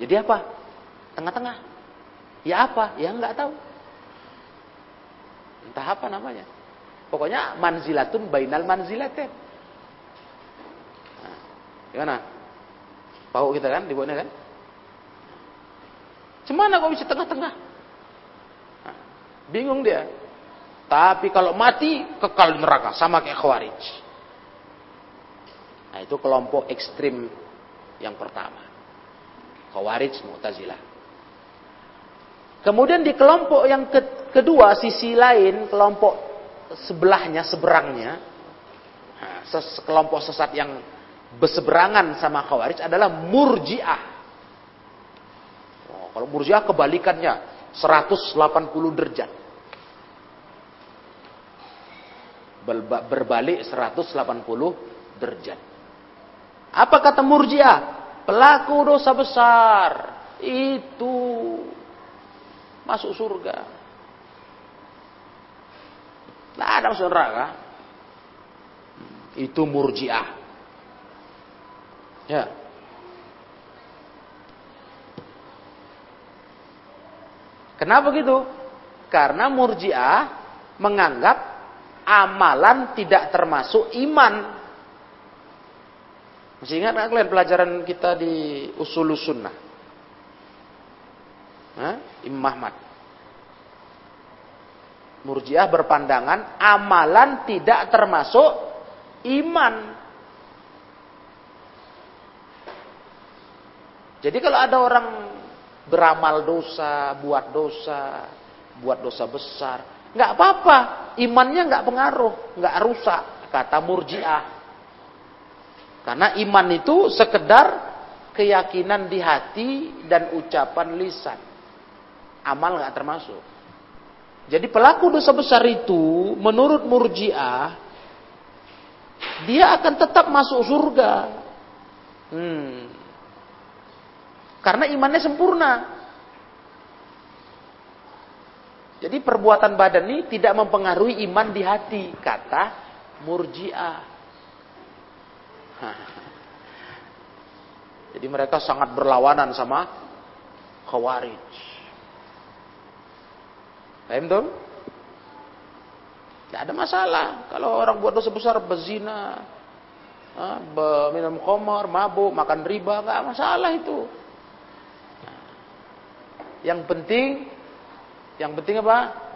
Jadi apa? Tengah-tengah. Ya apa? Ya nggak tahu. Entah apa namanya. Pokoknya manzilatun bainal manzilatin. Nah, gimana? Tahu kita kan dibuatnya kan? Cemana kok bisa tengah-tengah? Nah, bingung dia. Tapi kalau mati kekal di neraka sama kayak khawarij. Nah itu kelompok ekstrim yang pertama. Khawarij Mu'tazilah. Kemudian di kelompok yang kedua, sisi lain, kelompok sebelahnya, seberangnya, nah, kelompok sesat yang berseberangan sama Khawarij adalah Murji'ah. Oh, kalau Murji'ah kebalikannya, 180 derajat. Berbalik 180 derajat. Apa kata Murji'ah? Pelaku dosa besar itu masuk surga. Tidak ada masuk neraka. Itu murjiah. Ya. Kenapa gitu? Karena murjiah menganggap amalan tidak termasuk iman. Masih ingat nggak kalian pelajaran kita di usul sunnah? Hah? Imam. Murjiah berpandangan amalan tidak termasuk iman. Jadi kalau ada orang beramal dosa, buat dosa, buat dosa besar, nggak apa-apa, imannya nggak pengaruh, nggak rusak, kata murjiah. Karena iman itu sekedar keyakinan di hati dan ucapan lisan. Amal nggak termasuk. Jadi pelaku dosa besar itu menurut murjiah dia akan tetap masuk surga. Hmm. Karena imannya sempurna. Jadi perbuatan badan ini tidak mempengaruhi iman di hati, kata murjiah. Jadi mereka sangat berlawanan sama khawarij. Paham tuh? Tidak ada masalah. Kalau orang buat dosa besar bezina, minum khamar, mabuk, makan riba, nggak masalah itu. Yang penting, yang penting apa?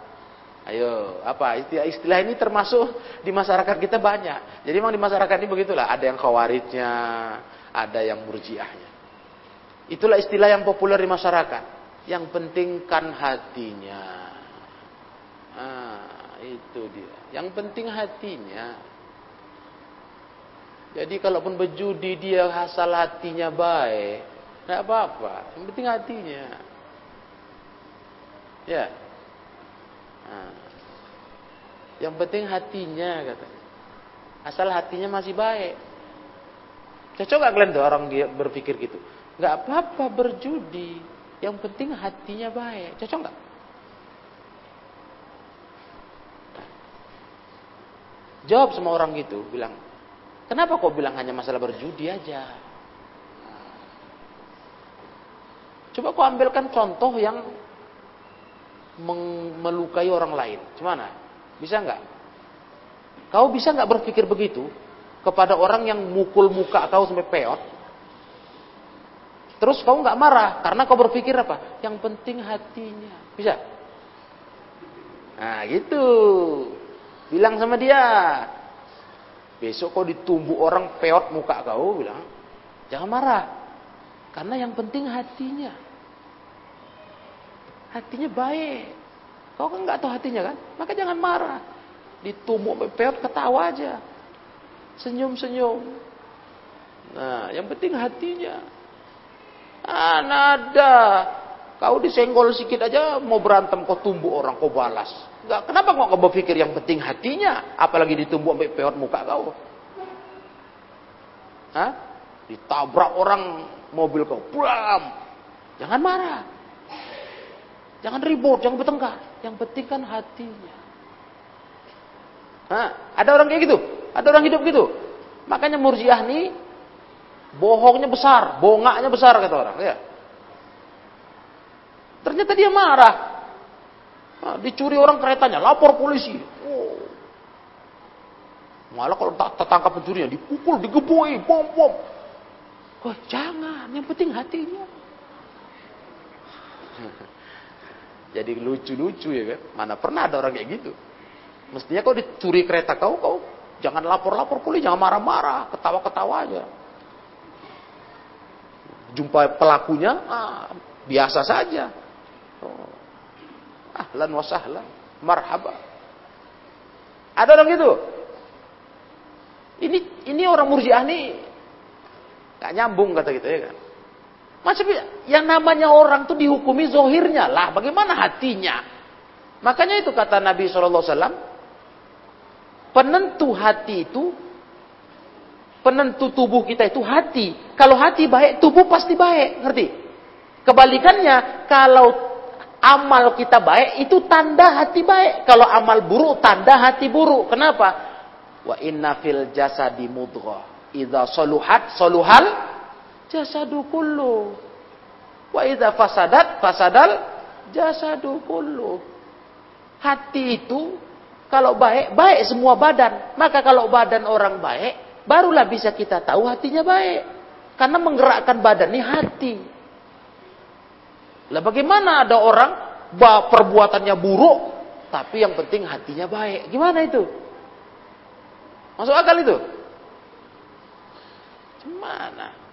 Ayo, apa istilah-istilah ini termasuk di masyarakat kita banyak. Jadi memang di masyarakat ini begitulah, ada yang khawarijnya, ada yang murjiahnya. Itulah istilah yang populer di masyarakat. Yang penting kan hatinya. Ah, itu dia. Yang penting hatinya. Jadi kalaupun berjudi dia asal hatinya baik, nggak apa-apa. Yang penting hatinya. Ya. Nah. Yang penting hatinya kata. Asal hatinya masih baik. Cocok gak kalian tuh orang berpikir gitu? Gak apa-apa berjudi. Yang penting hatinya baik. Cocok gak? Jawab sama orang gitu, bilang, kenapa kau bilang hanya masalah berjudi aja? Coba kau ambilkan contoh yang melukai orang lain. Gimana? Bisa nggak? Kau bisa nggak berpikir begitu kepada orang yang mukul muka kau sampai peot? Terus kau nggak marah karena kau berpikir apa? Yang penting hatinya. Bisa? Nah gitu. Bilang sama dia. Besok kau ditumbuk orang peot muka kau, bilang. Jangan marah. Karena yang penting hatinya. Hatinya baik. Kau kan nggak tahu hatinya kan? Maka jangan marah. Ditumbuk peot ketawa aja. Senyum-senyum. Nah, yang penting hatinya. Ah, nada. Kau disenggol sedikit aja mau berantem kau tumbuk orang kau balas. Enggak, kenapa kau nggak berpikir yang penting hatinya, apalagi ditumbuk sampai peot muka kau? Hah? Ditabrak orang mobil kau, pulang. Jangan marah. Jangan ribut, jangan bertengkar. Yang penting kan hatinya. Hah? Ada orang kayak gitu? Ada orang hidup gitu? Makanya murjiah nih bohongnya besar, bongaknya besar kata orang. Ya. Ternyata dia marah. Nah, dicuri orang keretanya, lapor polisi. Oh. Malah kalau tak tertangkap pencurinya, dipukul, digebui, bom bom. Oh, jangan, yang penting hatinya. Jadi lucu-lucu ya kan. Mana pernah ada orang kayak gitu. Mestinya kau dicuri kereta kau, kau jangan lapor-lapor polisi, jangan marah-marah, ketawa-ketawa aja. Jumpa pelakunya, ah, biasa saja. Oh. Ahlan wa sahlan. Marhaba. Ada orang gitu. Ini ini orang murjiah nih gak nyambung kata gitu ya kan. Maksudnya yang namanya orang tuh dihukumi zohirnya lah. Bagaimana hatinya? Makanya itu kata Nabi SAW. Penentu hati itu. Penentu tubuh kita itu hati. Kalau hati baik, tubuh pasti baik. Ngerti? Kebalikannya, kalau amal kita baik itu tanda hati baik. Kalau amal buruk tanda hati buruk. Kenapa? Wa inna fil jasadi mudghah. Idza saluhat saluhal jasadu kullu. Wa idza fasadat fasadal jasadu kullu. Hati itu kalau baik, baik semua badan. Maka kalau badan orang baik, barulah bisa kita tahu hatinya baik. Karena menggerakkan badan ini hati. Lah bagaimana ada orang perbuatannya buruk, tapi yang penting hatinya baik. Gimana itu? Masuk akal itu? Gimana?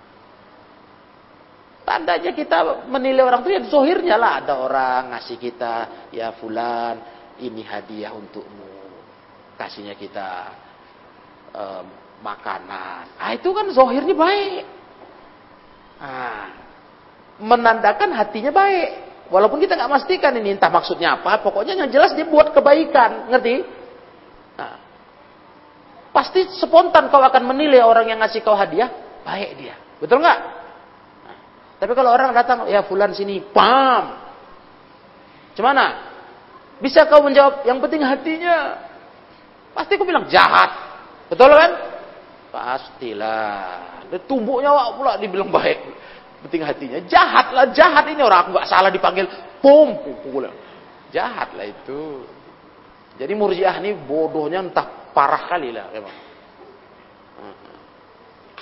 Tandanya kita menilai orang itu ya zohirnya lah. Ada orang ngasih kita, ya fulan, ini hadiah untukmu. Kasihnya kita um, makanan. Ah itu kan zohirnya baik. Ah, menandakan hatinya baik. Walaupun kita nggak pastikan ini entah maksudnya apa, pokoknya yang jelas dia buat kebaikan, ngerti? Nah, pasti spontan kau akan menilai orang yang ngasih kau hadiah, baik dia. Betul nggak? Tapi kalau orang datang, ya fulan sini, pam. Gimana? Bisa kau menjawab, yang penting hatinya. Pasti kau bilang jahat. Betul kan? Pastilah. Dan tubuhnya pula dibilang baik. Penting hatinya. Jahat lah, jahat ini orang. Aku gak salah dipanggil. Pum, pukul. Jahat lah itu. Jadi murjiah ini bodohnya entah parah kali lah memang.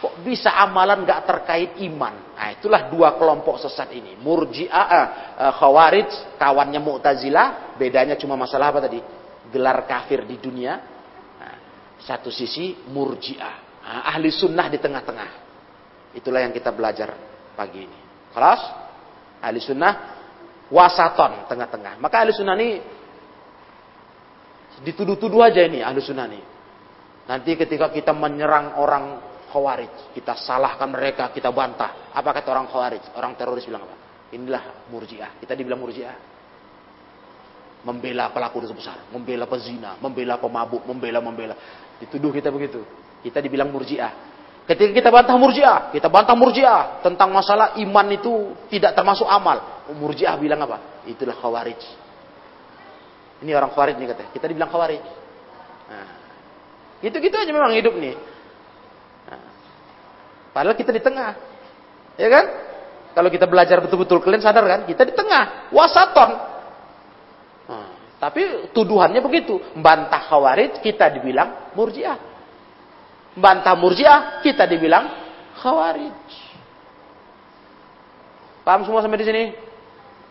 Kok bisa amalan gak terkait iman? Nah, itulah dua kelompok sesat ini. Murji'ah, eh, eh, khawarij, kawannya Mu'tazilah. Bedanya cuma masalah apa tadi? Gelar kafir di dunia. Nah, satu sisi murji'ah. Nah, ahli sunnah di tengah-tengah. Itulah yang kita belajar pagi ini. Kelas? Ahli sunnah wasaton tengah-tengah. Maka ahli sunnah ini dituduh-tuduh aja ini ahli sunnah ini. Nanti ketika kita menyerang orang Khawarij. Kita salahkan mereka, kita bantah. Apa kata orang Khawarij? Orang teroris bilang apa? Inilah murjiah. Kita dibilang murjiah. Membela pelaku dosa besar, membela pezina, membela pemabuk, membela membela. Dituduh kita begitu. Kita dibilang murjiah. Ketika kita bantah murjiah, kita bantah murjiah tentang masalah iman itu tidak termasuk amal. Murjiah bilang apa? Itulah khawarij. Ini orang khawarij nih katanya. Kita dibilang khawarij. Nah, gitu-gitu aja memang hidup nih. Padahal kita di tengah. Ya kan? Kalau kita belajar betul-betul kalian sadar kan? Kita di tengah. Wasaton. Nah, tapi tuduhannya begitu. Bantah khawarij kita dibilang murjiah. Bantah murjiah kita dibilang khawarij. Paham semua sampai di sini?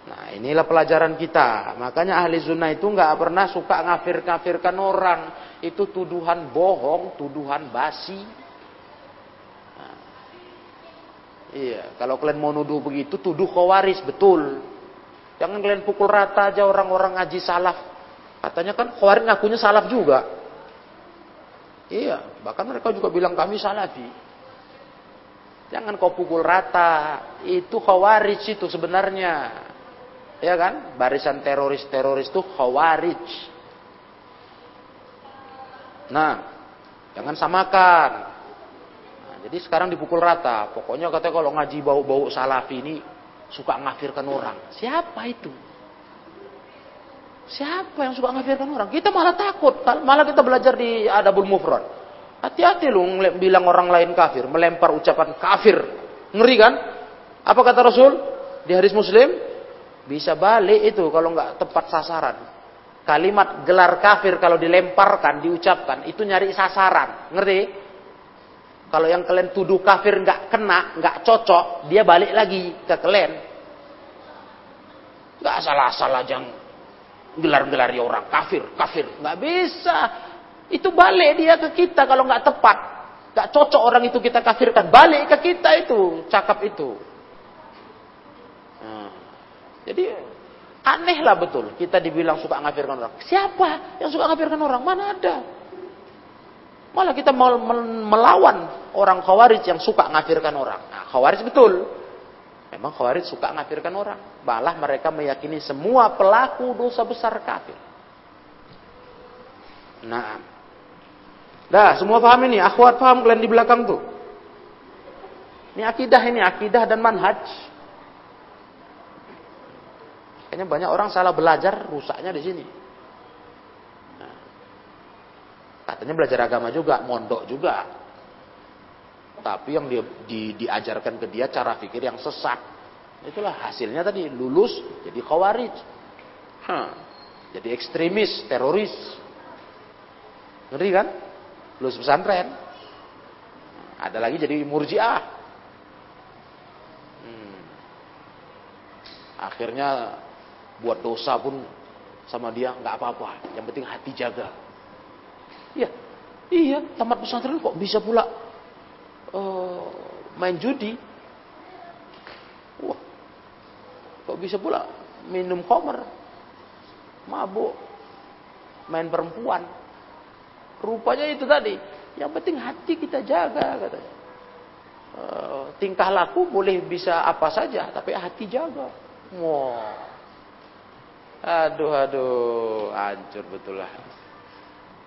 Nah inilah pelajaran kita. Makanya ahli sunnah itu nggak pernah suka ngafir-ngafirkan orang. Itu tuduhan bohong, tuduhan basi. Iya, kalau kalian mau nuduh begitu, tuduh khawaris, betul. Jangan kalian pukul rata aja orang-orang ngaji salaf. Katanya kan khawaris ngakunya salaf juga. Iya, bahkan mereka juga bilang kami salafi. Jangan kau pukul rata. Itu khawarij itu sebenarnya. Ya kan? Barisan teroris-teroris itu khawarij. Nah, jangan samakan. Jadi sekarang dipukul rata. Pokoknya katanya kalau ngaji bau-bau salafi ini suka ngafirkan orang. Siapa itu? Siapa yang suka ngafirkan orang? Kita malah takut. Malah kita belajar di Adabul Mufrad. Hati-hati lu bilang orang lain kafir. Melempar ucapan kafir. Ngeri kan? Apa kata Rasul? Di hadis Muslim. Bisa balik itu kalau nggak tepat sasaran. Kalimat gelar kafir kalau dilemparkan, diucapkan. Itu nyari sasaran. Ngerti? Kalau yang kalian tuduh kafir nggak kena, nggak cocok, dia balik lagi ke kalian. Nggak salah-salah aja gelar-gelari orang kafir, kafir, nggak bisa. Itu balik dia ke kita kalau nggak tepat, nggak cocok orang itu kita kafirkan, balik ke kita itu, cakap itu. Nah, jadi aneh lah betul kita dibilang suka ngafirkan orang. Siapa yang suka ngafirkan orang? Mana ada? Malah kita melawan orang khawarij yang suka ngafirkan orang. Nah, khawarij betul. Memang khawarij suka ngafirkan orang. Malah mereka meyakini semua pelaku dosa besar kafir. Nah. Dah, semua paham ini. Akhwat paham kalian di belakang tuh. Ini akidah ini, akidah dan manhaj. Kayaknya banyak orang salah belajar, rusaknya di sini. Katanya belajar agama juga, mondok juga. Tapi yang dia, di, diajarkan ke dia cara pikir yang sesat. Itulah hasilnya tadi lulus jadi khawarij. Huh. Jadi ekstremis, teroris. Ngeri kan? Lulus pesantren. Ada lagi jadi murjiah. Hmm. Akhirnya buat dosa pun sama dia nggak apa-apa. Yang penting hati jaga. Iya, iya, tamat pesantren kok bisa pula uh, main judi. Wah, kok bisa pula minum komer, mabuk, main perempuan. Rupanya itu tadi. Yang penting hati kita jaga katanya. Uh, tingkah laku boleh bisa apa saja, tapi hati jaga. Wow. Aduh, aduh, hancur betul lah.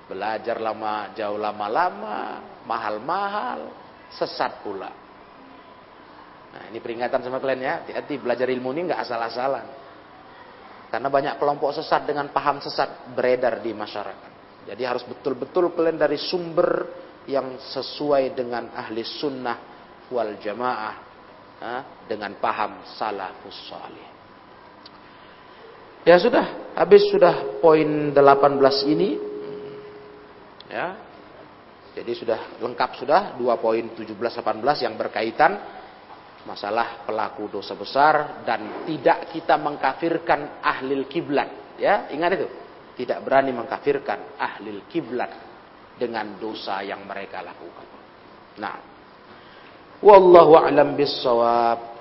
Belajar lama, jauh lama-lama, mahal-mahal, sesat pula. Nah, ini peringatan sama kalian ya. Hati-hati belajar ilmu ini nggak asal-asalan. Karena banyak kelompok sesat dengan paham sesat beredar di masyarakat. Jadi harus betul-betul kalian dari sumber yang sesuai dengan ahli sunnah wal jamaah dengan paham salafus salih. Ya sudah, habis sudah poin 18 ini. Ya. Jadi sudah lengkap sudah dua poin 17 18 yang berkaitan masalah pelaku dosa besar dan tidak kita mengkafirkan ahli kiblat. Ya ingat itu? Tidak berani mengkafirkan ahli kiblat dengan dosa yang mereka lakukan. Nah wallahu a'lam bissawab.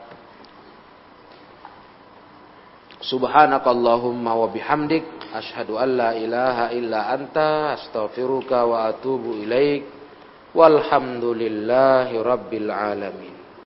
Subhanakallahumma wa bihamdik asyhadu an la ilaha illa anta astaghfiruka wa atubu ilaik. Walhamdulillahi rabbil alamin